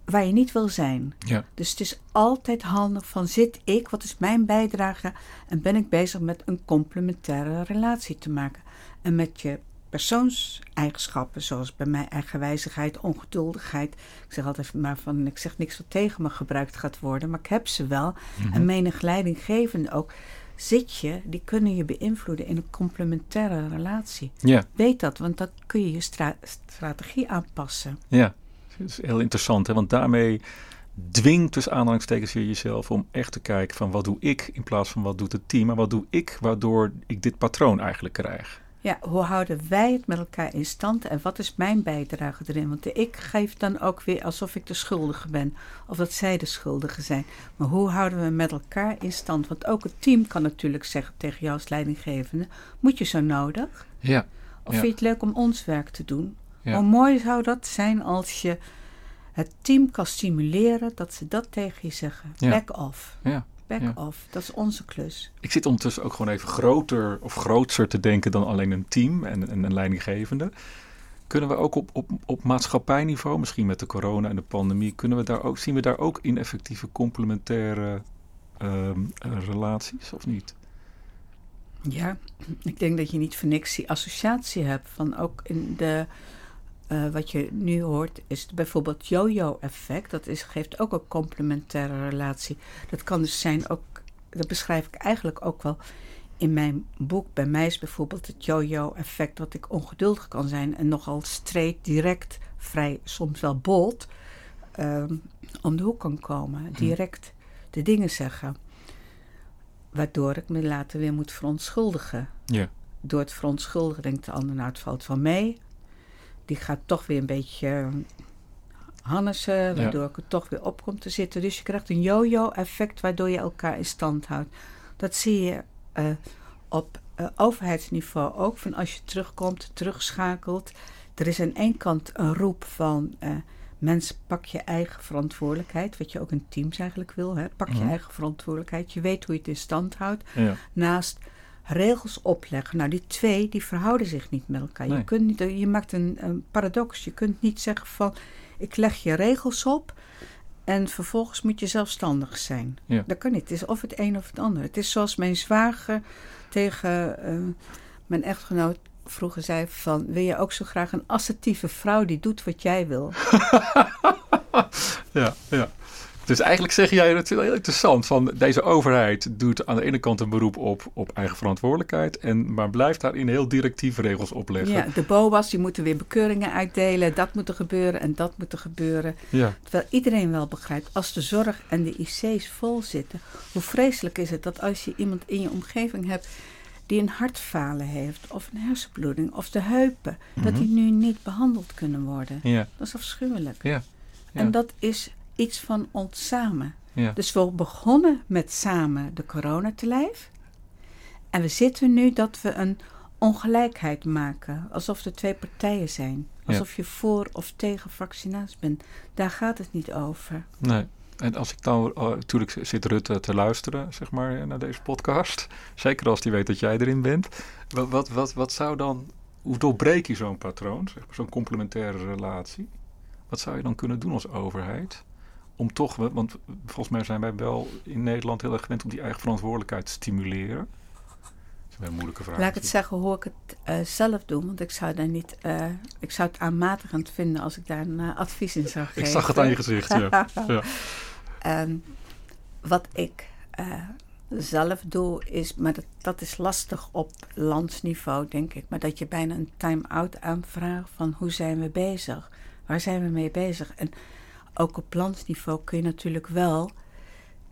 [SPEAKER 3] waar je niet wil zijn.
[SPEAKER 2] Ja.
[SPEAKER 3] Dus het is altijd handig van zit ik, wat is mijn bijdrage en ben ik bezig met een complementaire relatie te maken. En met je persoonseigenschappen, zoals bij mij eigenwijzigheid, ongeduldigheid. Ik zeg altijd maar van, ik zeg niks wat tegen me gebruikt gaat worden, maar ik heb ze wel. Mm-hmm. En menig leidinggevende ook. Zit je, die kunnen je beïnvloeden in een complementaire relatie.
[SPEAKER 2] Ja.
[SPEAKER 3] Weet dat, want dan kun je je stra strategie aanpassen.
[SPEAKER 2] Ja, dat is heel interessant, hè? want daarmee dwingt dus aanhalingstekens je jezelf om echt te kijken van wat doe ik in plaats van wat doet het team, maar wat doe ik waardoor ik dit patroon eigenlijk krijg.
[SPEAKER 3] Ja, hoe houden wij het met elkaar in stand en wat is mijn bijdrage erin? Want ik geef dan ook weer alsof ik de schuldige ben of dat zij de schuldige zijn. Maar hoe houden we met elkaar in stand? Want ook het team kan natuurlijk zeggen tegen jou als leidinggevende: moet je zo nodig?
[SPEAKER 2] Ja.
[SPEAKER 3] Of
[SPEAKER 2] Ja.
[SPEAKER 3] vind je het leuk om ons werk te doen?
[SPEAKER 2] Ja.
[SPEAKER 3] Hoe mooi zou dat zijn als je het team kan stimuleren dat ze dat tegen je zeggen.
[SPEAKER 2] Ja.
[SPEAKER 3] Back off.
[SPEAKER 2] ja.
[SPEAKER 3] Back
[SPEAKER 2] Ja.
[SPEAKER 3] off. Dat is onze klus.
[SPEAKER 2] Ik zit ondertussen ook gewoon even groter of grootser te denken dan alleen een team en, en een leidinggevende. Kunnen we ook op, op, op maatschappijniveau, misschien met de corona en de pandemie, kunnen we daar ook, zien we daar ook ineffectieve complementaire ehm, eh, relaties of niet?
[SPEAKER 3] Ja, ik denk dat je niet voor niks die associatie hebt van ook in de. Eh, wat je nu hoort is bijvoorbeeld yo-yo-effect. Dat is, geeft ook een complementaire relatie. Dat kan dus zijn ook, dat beschrijf ik eigenlijk ook wel in mijn boek. Bij mij is bijvoorbeeld het yo-yo-effect, wat ik ongeduldig kan zijn en nogal straight, direct, vrij, soms wel bold, ehm, om de hoek kan komen. Direct de dingen zeggen. Waardoor ik me later weer moet verontschuldigen.
[SPEAKER 2] Ja.
[SPEAKER 3] Door het verontschuldigen denkt de ander, nou het valt van mee. Die gaat toch weer een beetje eh, hannissen, waardoor ik er toch weer op kom te zitten. Dus je krijgt een yo-yo-effect waardoor je elkaar in stand houdt. Dat zie je eh, op eh, overheidsniveau ook. Van als je terugkomt, terugschakelt. Er is aan één kant een roep van eh, mensen pak je eigen verantwoordelijkheid. Wat je ook in teams eigenlijk wil. Hè? Pak je
[SPEAKER 2] Mhm.
[SPEAKER 3] eigen verantwoordelijkheid. Je weet hoe je het in stand houdt.
[SPEAKER 2] Ja.
[SPEAKER 3] Naast regels opleggen. Nou, die twee die verhouden zich niet met elkaar.
[SPEAKER 2] Nee.
[SPEAKER 3] Je, kunt niet, je maakt een, een paradox. Je kunt niet zeggen van ik leg je regels op en vervolgens moet je zelfstandig zijn.
[SPEAKER 2] Ja.
[SPEAKER 3] Dat kan niet. Het is of het een of het ander. Het is zoals mijn zwager tegen eh, mijn echtgenoot vroeger zei van wil je ook zo graag een assertieve vrouw die doet wat jij wil.
[SPEAKER 2] Ja, ja. Dus eigenlijk zeg jij, het is heel interessant, van deze overheid doet aan de ene kant een beroep op, op eigen verantwoordelijkheid, en, maar blijft daarin heel directief regels opleggen.
[SPEAKER 3] Ja, de BOA's die moeten weer bekeuringen uitdelen. Dat moet er gebeuren en dat moet er gebeuren.
[SPEAKER 2] Ja,
[SPEAKER 3] Terwijl iedereen wel begrijpt, als de zorg en de IC's vol zitten, hoe vreselijk is het dat als je iemand in je omgeving hebt die een hartfalen heeft, of een hersenbloeding, of de heupen, dat die nu niet behandeld kunnen worden.
[SPEAKER 2] ja,
[SPEAKER 3] Dat is afschuwelijk.
[SPEAKER 2] ja, ja.
[SPEAKER 3] En dat is iets van ons samen.
[SPEAKER 2] ja.
[SPEAKER 3] Dus we begonnen met samen de corona te lijf. En we zitten nu dat we een ongelijkheid maken. Alsof er twee partijen zijn.
[SPEAKER 2] Ja.
[SPEAKER 3] Alsof je voor of tegen vaccinatie bent. Daar gaat het niet over.
[SPEAKER 2] Nee. En als ik dan, oh, natuurlijk zit Rutte te luisteren, zeg maar, naar deze podcast. Zeker als hij weet dat jij erin bent. Wat, wat, wat, wat zou dan, hoe doorbreek je zo'n patroon, zeg maar, zo'n complementaire relatie? Wat zou je dan kunnen doen als overheid? Om toch, want volgens mij zijn wij wel in Nederland heel erg gewend om die eigen verantwoordelijkheid te stimuleren. Dat is een moeilijke vraag.
[SPEAKER 3] Laat ik het zeggen hoe ik het eh, zelf doe. Want ik zou, daar niet, eh, ik zou het aanmatigend vinden als ik daar een eh, advies in zou geven.
[SPEAKER 2] Ik zag het aan je gezicht, ja. ja.
[SPEAKER 3] Ehm, wat ik zelf doe is, maar dat, dat is lastig op landsniveau, denk ik. Maar dat je bijna een time-out aanvraagt van hoe zijn we bezig? Waar zijn we mee bezig? En ook op landsniveau kun je natuurlijk wel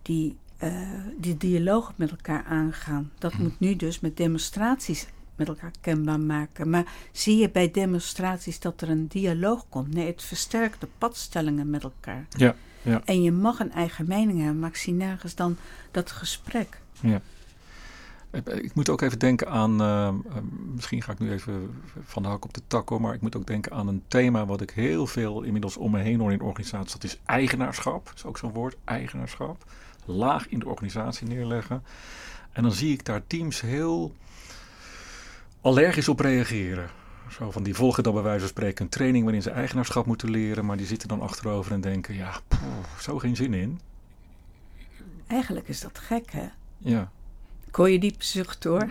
[SPEAKER 3] die, eh, die dialoog met elkaar aangaan. Dat moet nu dus met demonstraties met elkaar kenbaar maken. Maar zie je bij demonstraties dat er een dialoog komt? Nee, het versterkt de padstellingen met elkaar.
[SPEAKER 2] Ja, ja.
[SPEAKER 3] En je mag een eigen mening hebben, maar ik zie nergens dan dat gesprek.
[SPEAKER 2] Ja. Ik- Ik moet ook even denken aan, eh, eh, misschien ga ik nu even van de hak op de tak hoor, maar ik moet ook denken aan een thema wat ik heel veel inmiddels om me heen hoor in organisaties. Dat is eigenaarschap. Dat is ook zo'n woord, eigenaarschap. Laag in de organisatie neerleggen. En dan zie ik daar teams heel allergisch op reageren. Zo van die volgen dan bij wijze van spreken een training waarin ze eigenaarschap moeten leren, maar die zitten dan achterover en denken, ja, poeh, zo geen zin in.
[SPEAKER 3] Eigenlijk is dat gek, hè?
[SPEAKER 2] Ja.
[SPEAKER 3] Ik hoor je diepe zucht hoor.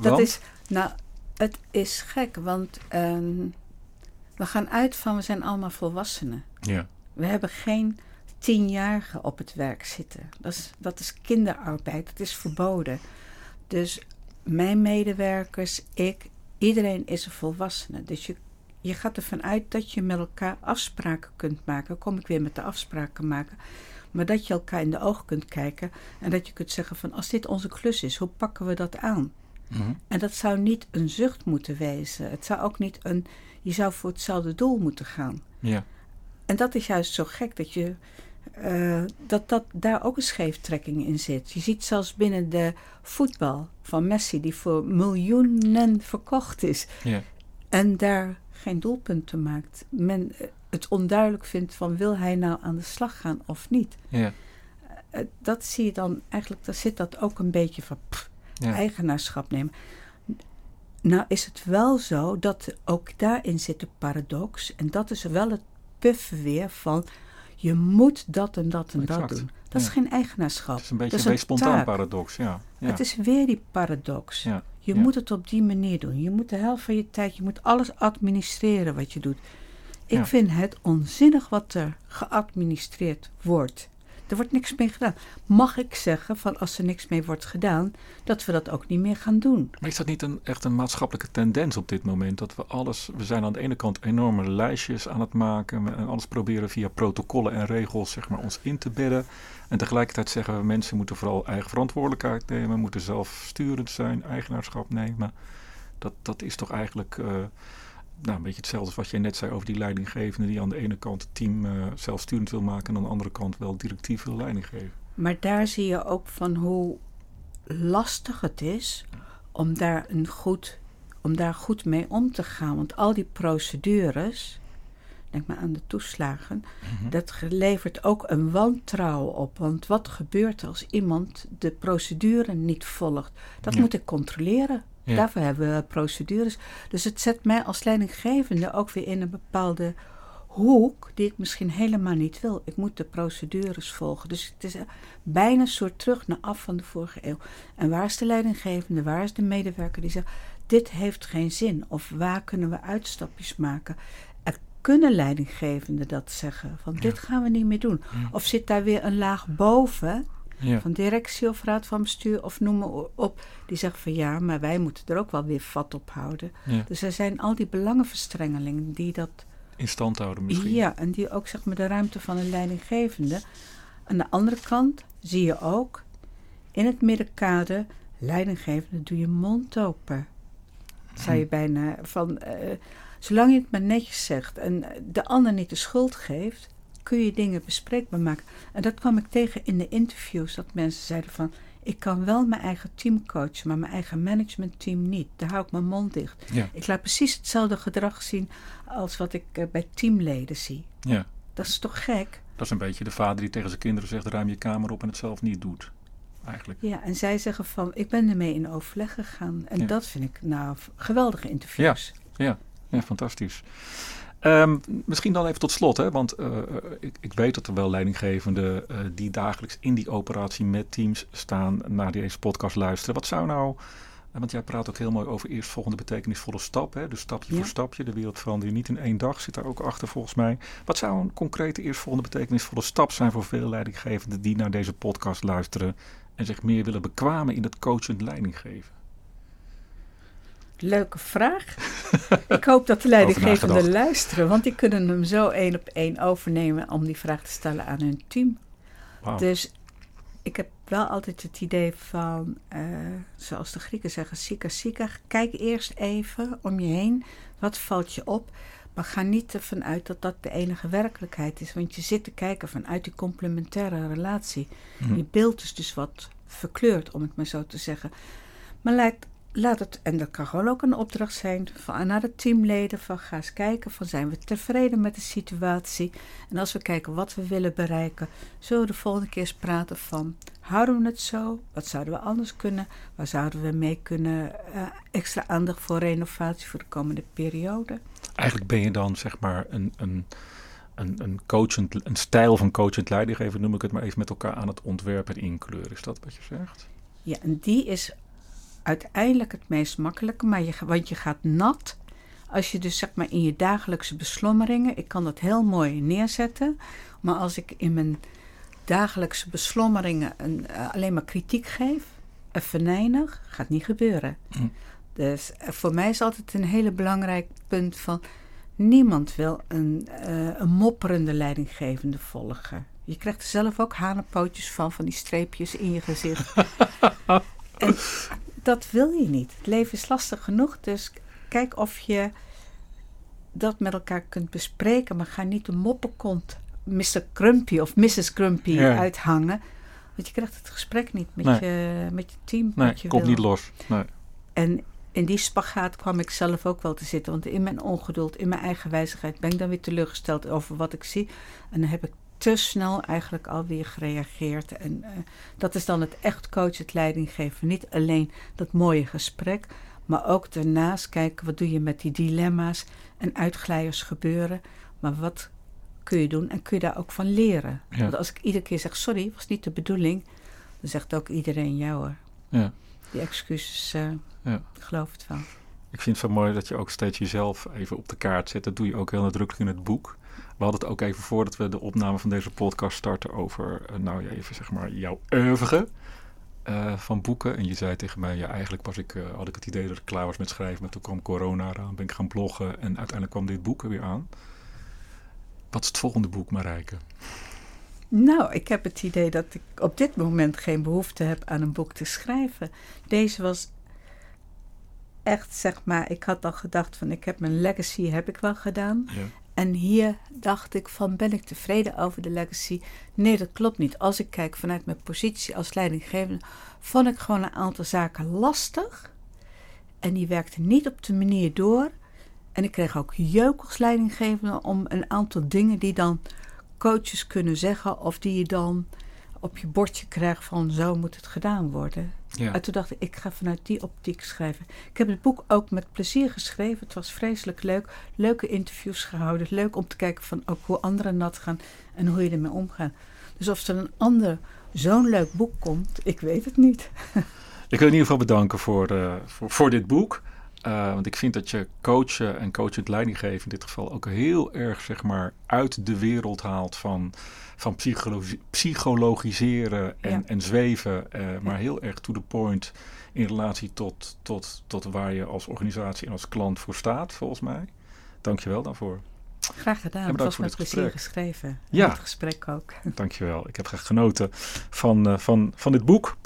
[SPEAKER 3] Dat is, nou, het is gek, want ehm, we gaan uit van we zijn allemaal volwassenen.
[SPEAKER 2] Ja.
[SPEAKER 3] We hebben geen tienjarigen op het werk zitten. Dat is, dat is kinderarbeid, dat is verboden. Dus mijn medewerkers, ik, iedereen is een volwassene. Dus je, je gaat ervan uit dat je met elkaar afspraken kunt maken. Kom ik weer met de afspraken maken. Maar dat je elkaar in de ogen kunt kijken en dat je kunt zeggen van als dit onze klus is, hoe pakken we dat aan?
[SPEAKER 2] Mhm.
[SPEAKER 3] En dat zou niet een zucht moeten wezen. Het zou ook niet een. Je zou voor hetzelfde doel moeten gaan.
[SPEAKER 2] Ja.
[SPEAKER 3] En dat is juist zo gek dat je. eh, dat, dat daar ook een scheeftrekking in zit. Je ziet zelfs binnen de voetbal van Messi, die voor miljoenen verkocht is.
[SPEAKER 2] Ja.
[SPEAKER 3] En daar geen doelpunten maakt. Men eh, het onduidelijk vindt van wil hij nou aan de slag gaan of niet.
[SPEAKER 2] Ja.
[SPEAKER 3] Eh, dat zie je dan eigenlijk, daar zit dat ook een beetje van pff,
[SPEAKER 2] Ja.
[SPEAKER 3] eigenaarschap nemen. Nou is het wel zo dat ook daarin zit de paradox. En dat is wel het puffen weer van je moet dat en dat en
[SPEAKER 2] Exact,
[SPEAKER 3] dat doen. Dat is geen eigenaarschap.
[SPEAKER 2] Het is een beetje
[SPEAKER 3] dat
[SPEAKER 2] een
[SPEAKER 3] is
[SPEAKER 2] spontaan
[SPEAKER 3] taak.
[SPEAKER 2] paradox. Ja. Ja.
[SPEAKER 3] Het is weer die paradox.
[SPEAKER 2] Ja.
[SPEAKER 3] Je moet het op die manier doen. Je moet de helft van je tijd, je moet alles administreren wat je doet. Ik
[SPEAKER 2] Ja.
[SPEAKER 3] vind het onzinnig wat er geadministreerd wordt. Er wordt niks mee gedaan. Mag ik zeggen van als er niks mee wordt gedaan, dat we dat ook niet meer gaan doen?
[SPEAKER 2] Maar is dat niet een, echt een maatschappelijke tendens op dit moment? Dat we alles, we zijn aan de ene kant enorme lijstjes aan het maken en alles proberen via protocollen en regels zeg maar, ons in te bedden. En tegelijkertijd zeggen we mensen moeten vooral eigen verantwoordelijkheid nemen, moeten zelfsturend zijn, eigenaarschap nemen. Dat, dat is toch eigenlijk eh, nou, een beetje hetzelfde als wat je net zei over die leidinggevende die aan de ene kant het team eh, zelfsturend wil maken en aan de andere kant wel directief wil leiding geven.
[SPEAKER 3] Maar daar zie je ook van hoe lastig het is om daar, een goed, om daar goed mee om te gaan. Want al die procedures, denk maar aan de toeslagen,
[SPEAKER 2] Mhm.
[SPEAKER 3] dat levert ook een wantrouwen op. Want wat gebeurt als iemand de procedure niet volgt? Dat
[SPEAKER 2] Ja.
[SPEAKER 3] moet ik controleren.
[SPEAKER 2] Ja.
[SPEAKER 3] Daarvoor hebben we procedures. Dus het zet mij als leidinggevende ook weer in een bepaalde hoek die ik misschien helemaal niet wil. Ik moet de procedures volgen. Dus het is bijna een soort terug naar af van de vorige eeuw. En waar is de leidinggevende? Waar is de medewerker die zegt: dit heeft geen zin? Of waar kunnen we uitstapjes maken? Er kunnen leidinggevenden dat zeggen: van dit gaan we niet meer doen. Of zit daar weer een laag boven?
[SPEAKER 2] Ja.
[SPEAKER 3] van directie of raad van bestuur of noem maar op, die zegt van ja, maar wij moeten er ook wel weer vat op houden.
[SPEAKER 2] Ja.
[SPEAKER 3] Dus er zijn al die belangenverstrengelingen die dat,
[SPEAKER 2] In stand houden misschien.
[SPEAKER 3] ja, en die ook zeg maar de ruimte van een leidinggevende. Aan de andere kant zie je ook in het middenkader, leidinggevende, doe je mond open. Zou je bijna van, eh, zolang je het maar netjes zegt en de ander niet de schuld geeft, kun je dingen bespreekbaar maken. En dat kwam ik tegen in de interviews, dat mensen zeiden van, ik kan wel mijn eigen team coachen, maar mijn eigen managementteam niet. Daar hou ik mijn mond dicht.
[SPEAKER 2] Ja.
[SPEAKER 3] Ik laat precies hetzelfde gedrag zien als wat ik eh, bij teamleden zie.
[SPEAKER 2] ja.
[SPEAKER 3] Dat is toch gek?
[SPEAKER 2] Dat is een beetje de vader die tegen zijn kinderen zegt: ruim je kamer op en het zelf niet doet. Eigenlijk.
[SPEAKER 3] Ja, en zij zeggen van, ik ben ermee in overleg gegaan. En
[SPEAKER 2] Ja.
[SPEAKER 3] dat vind ik nou geweldige interviews.
[SPEAKER 2] Ja, ja fantastisch. Ehm, misschien dan even tot slot, hè, want eh, eh, ik, ik weet dat er wel leidinggevenden eh, die dagelijks in die operatie met teams staan naar deze podcast luisteren. Wat zou nou, want jij praat ook heel mooi over eerstvolgende betekenisvolle stap, hè, dus stapje
[SPEAKER 3] Ja.
[SPEAKER 2] voor stapje, de wereld verandert niet in één dag, zit daar ook achter volgens mij. Wat zou een concrete eerstvolgende betekenisvolle stap zijn voor veel leidinggevenden die naar deze podcast luisteren en zich meer willen bekwamen in het coachend leidinggeven?
[SPEAKER 3] Leuke vraag. ik hoop dat de leidinggevenden luisteren, want die kunnen hem zo één op één overnemen om die vraag te stellen aan hun team. Dus ik heb wel altijd het idee van, eh, zoals de Grieken zeggen, sika sika. Kijk eerst even om je heen. Wat valt je op? Maar ga niet ervan uit dat dat de enige werkelijkheid is. Want je zit te kijken vanuit die complementaire relatie.
[SPEAKER 2] Mhm.
[SPEAKER 3] Je beeld is dus wat verkleurd, om het maar zo te zeggen. Maar laat, laat het, en dat kan gewoon ook een opdracht zijn van, naar de teamleden: van ga eens kijken, van zijn we tevreden met de situatie? En als we kijken wat we willen bereiken, zullen we de volgende keer eens praten van: houden we het zo? Wat zouden we anders kunnen? Waar zouden we mee kunnen? eh, extra aandacht voor renovatie voor de komende periode?
[SPEAKER 2] Eigenlijk ben je dan zeg maar een, een, een, een, coachend, een stijl van coachend leidinggeven, noem ik het maar even, met elkaar aan het ontwerpen en inkleuren. Is dat wat je zegt?
[SPEAKER 3] Ja, en die is uiteindelijk het meest makkelijke, maar je, want je gaat nat. Als je dus zeg maar in je dagelijkse beslommeringen, ik kan dat heel mooi neerzetten, maar als ik in mijn dagelijkse beslommeringen een, eh, alleen maar kritiek geef, en venijnig, gaat niet gebeuren.
[SPEAKER 2] Hm.
[SPEAKER 3] Dus eh, voor mij is altijd een hele belangrijk punt van niemand wil een, eh, een mopperende leidinggevende volgen. Je krijgt er zelf ook hanenpootjes van, van die streepjes in je gezicht. en dat wil je niet. Het leven is lastig genoeg, dus kijk of je dat met elkaar kunt bespreken, maar ga niet de moppenkont Mr. Crumpy of Mrs. Crumpy
[SPEAKER 2] Ja.
[SPEAKER 3] uithangen. Want je krijgt het gesprek niet met,
[SPEAKER 2] Nee.
[SPEAKER 3] je, met je team.
[SPEAKER 2] Nee,
[SPEAKER 3] je
[SPEAKER 2] komt
[SPEAKER 3] wil.
[SPEAKER 2] niet los. Nee.
[SPEAKER 3] En in die spagaat kwam ik zelf ook wel te zitten. Want in mijn ongeduld, in mijn eigen wijzigheid, ben ik dan weer teleurgesteld over wat ik zie. En dan heb ik te snel eigenlijk alweer gereageerd. En eh, dat is dan het echt coach, het leidinggeven. Niet alleen dat mooie gesprek, maar ook daarnaast kijken wat doe je met die dilemma's en uitglijders gebeuren. Maar wat kun je doen en kun je daar ook van leren?
[SPEAKER 2] Ja.
[SPEAKER 3] Want als ik iedere keer zeg, sorry, was niet de bedoeling, dan zegt ook iedereen ja hoor.
[SPEAKER 2] Ja.
[SPEAKER 3] Die excuses, eh,
[SPEAKER 2] Ja.
[SPEAKER 3] ik geloof het wel.
[SPEAKER 2] Ik vind het zo mooi dat je ook steeds jezelf even op de kaart zet. Dat doe je ook heel nadrukkelijk in het boek. We hadden het ook even voordat we de opname van deze podcast starten over, eh, nou ja, even zeg maar, jouw oeuvre eh, van boeken. En je zei tegen mij, ja, eigenlijk was ik, eh, had ik het idee dat ik klaar was met schrijven. Maar toen kwam corona eraan, ben ik gaan bloggen en uiteindelijk kwam dit boek er weer aan. Wat is het volgende boek, Marijke?
[SPEAKER 3] Nou, ik heb het idee dat ik op dit moment geen behoefte heb aan een boek te schrijven. Deze was echt, zeg maar, ik had al gedacht van ik heb mijn legacy heb ik wel gedaan.
[SPEAKER 2] Ja.
[SPEAKER 3] En hier dacht ik van ben ik tevreden over de legacy? Nee, dat klopt niet. Als ik kijk vanuit mijn positie als leidinggevende, vond ik gewoon een aantal zaken lastig. En die werkten niet op de manier door. En ik kreeg ook jeuk als leidinggevende om een aantal dingen die dan coaches kunnen zeggen of die je dan op je bordje krijgt van zo moet het gedaan worden.
[SPEAKER 2] Ja.
[SPEAKER 3] En toen dacht ik, ik ga vanuit die optiek schrijven. Ik heb het boek ook met plezier geschreven. Het was vreselijk leuk. Leuke interviews gehouden. Leuk om te kijken van ook hoe anderen nat gaan en hoe je ermee omgaat. Dus of er een ander zo'n leuk boek komt, ik weet het niet.
[SPEAKER 2] Ik wil in ieder geval bedanken voor, eh, voor, voor dit boek. Eh, want ik vind dat je coachen en coachend leidinggeven in dit geval ook heel erg zeg maar, uit de wereld haalt van, van psychologi- psychologiseren en,
[SPEAKER 3] Ja.
[SPEAKER 2] en zweven. eh, maar heel erg to the point in relatie tot, tot, tot waar je als organisatie en als klant voor staat, volgens mij. Dank je wel daarvoor.
[SPEAKER 3] Graag gedaan. Het was
[SPEAKER 2] voor
[SPEAKER 3] met plezier
[SPEAKER 2] gesprek.
[SPEAKER 3] geschreven.
[SPEAKER 2] Ja.
[SPEAKER 3] Het gesprek ook.
[SPEAKER 2] Dank je wel. Ik heb graag genoten van, eh, van, van dit boek.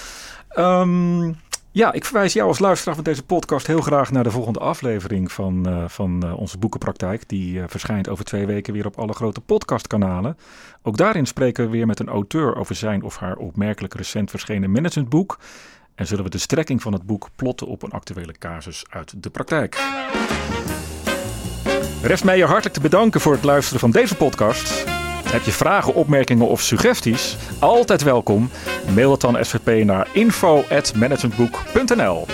[SPEAKER 2] Ehm, ja, ik verwijs jou als luisteraar van deze podcast heel graag naar de volgende aflevering van, eh, van eh, onze boekenpraktijk. Die eh, verschijnt over twee weken weer op alle grote podcastkanalen. Ook daarin spreken we weer met een auteur over zijn of haar opmerkelijk recent verschenen managementboek. En zullen we de strekking van het boek plotten op een actuele casus uit de praktijk. Rest mij je hartelijk te bedanken voor het luisteren van deze podcast. Heb je vragen, opmerkingen of suggesties? Altijd welkom. Mail het dan SVP naar info.managementboek.nl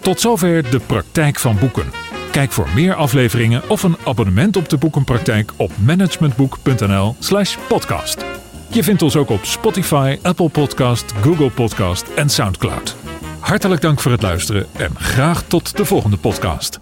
[SPEAKER 1] Tot zover de praktijk van boeken. Kijk voor meer afleveringen of een abonnement op de boekenpraktijk op managementboek.nl/slash podcast. Je vindt ons ook op Spotify, Apple Podcast, Google Podcast en Soundcloud. Hartelijk dank voor het luisteren en graag tot de volgende podcast.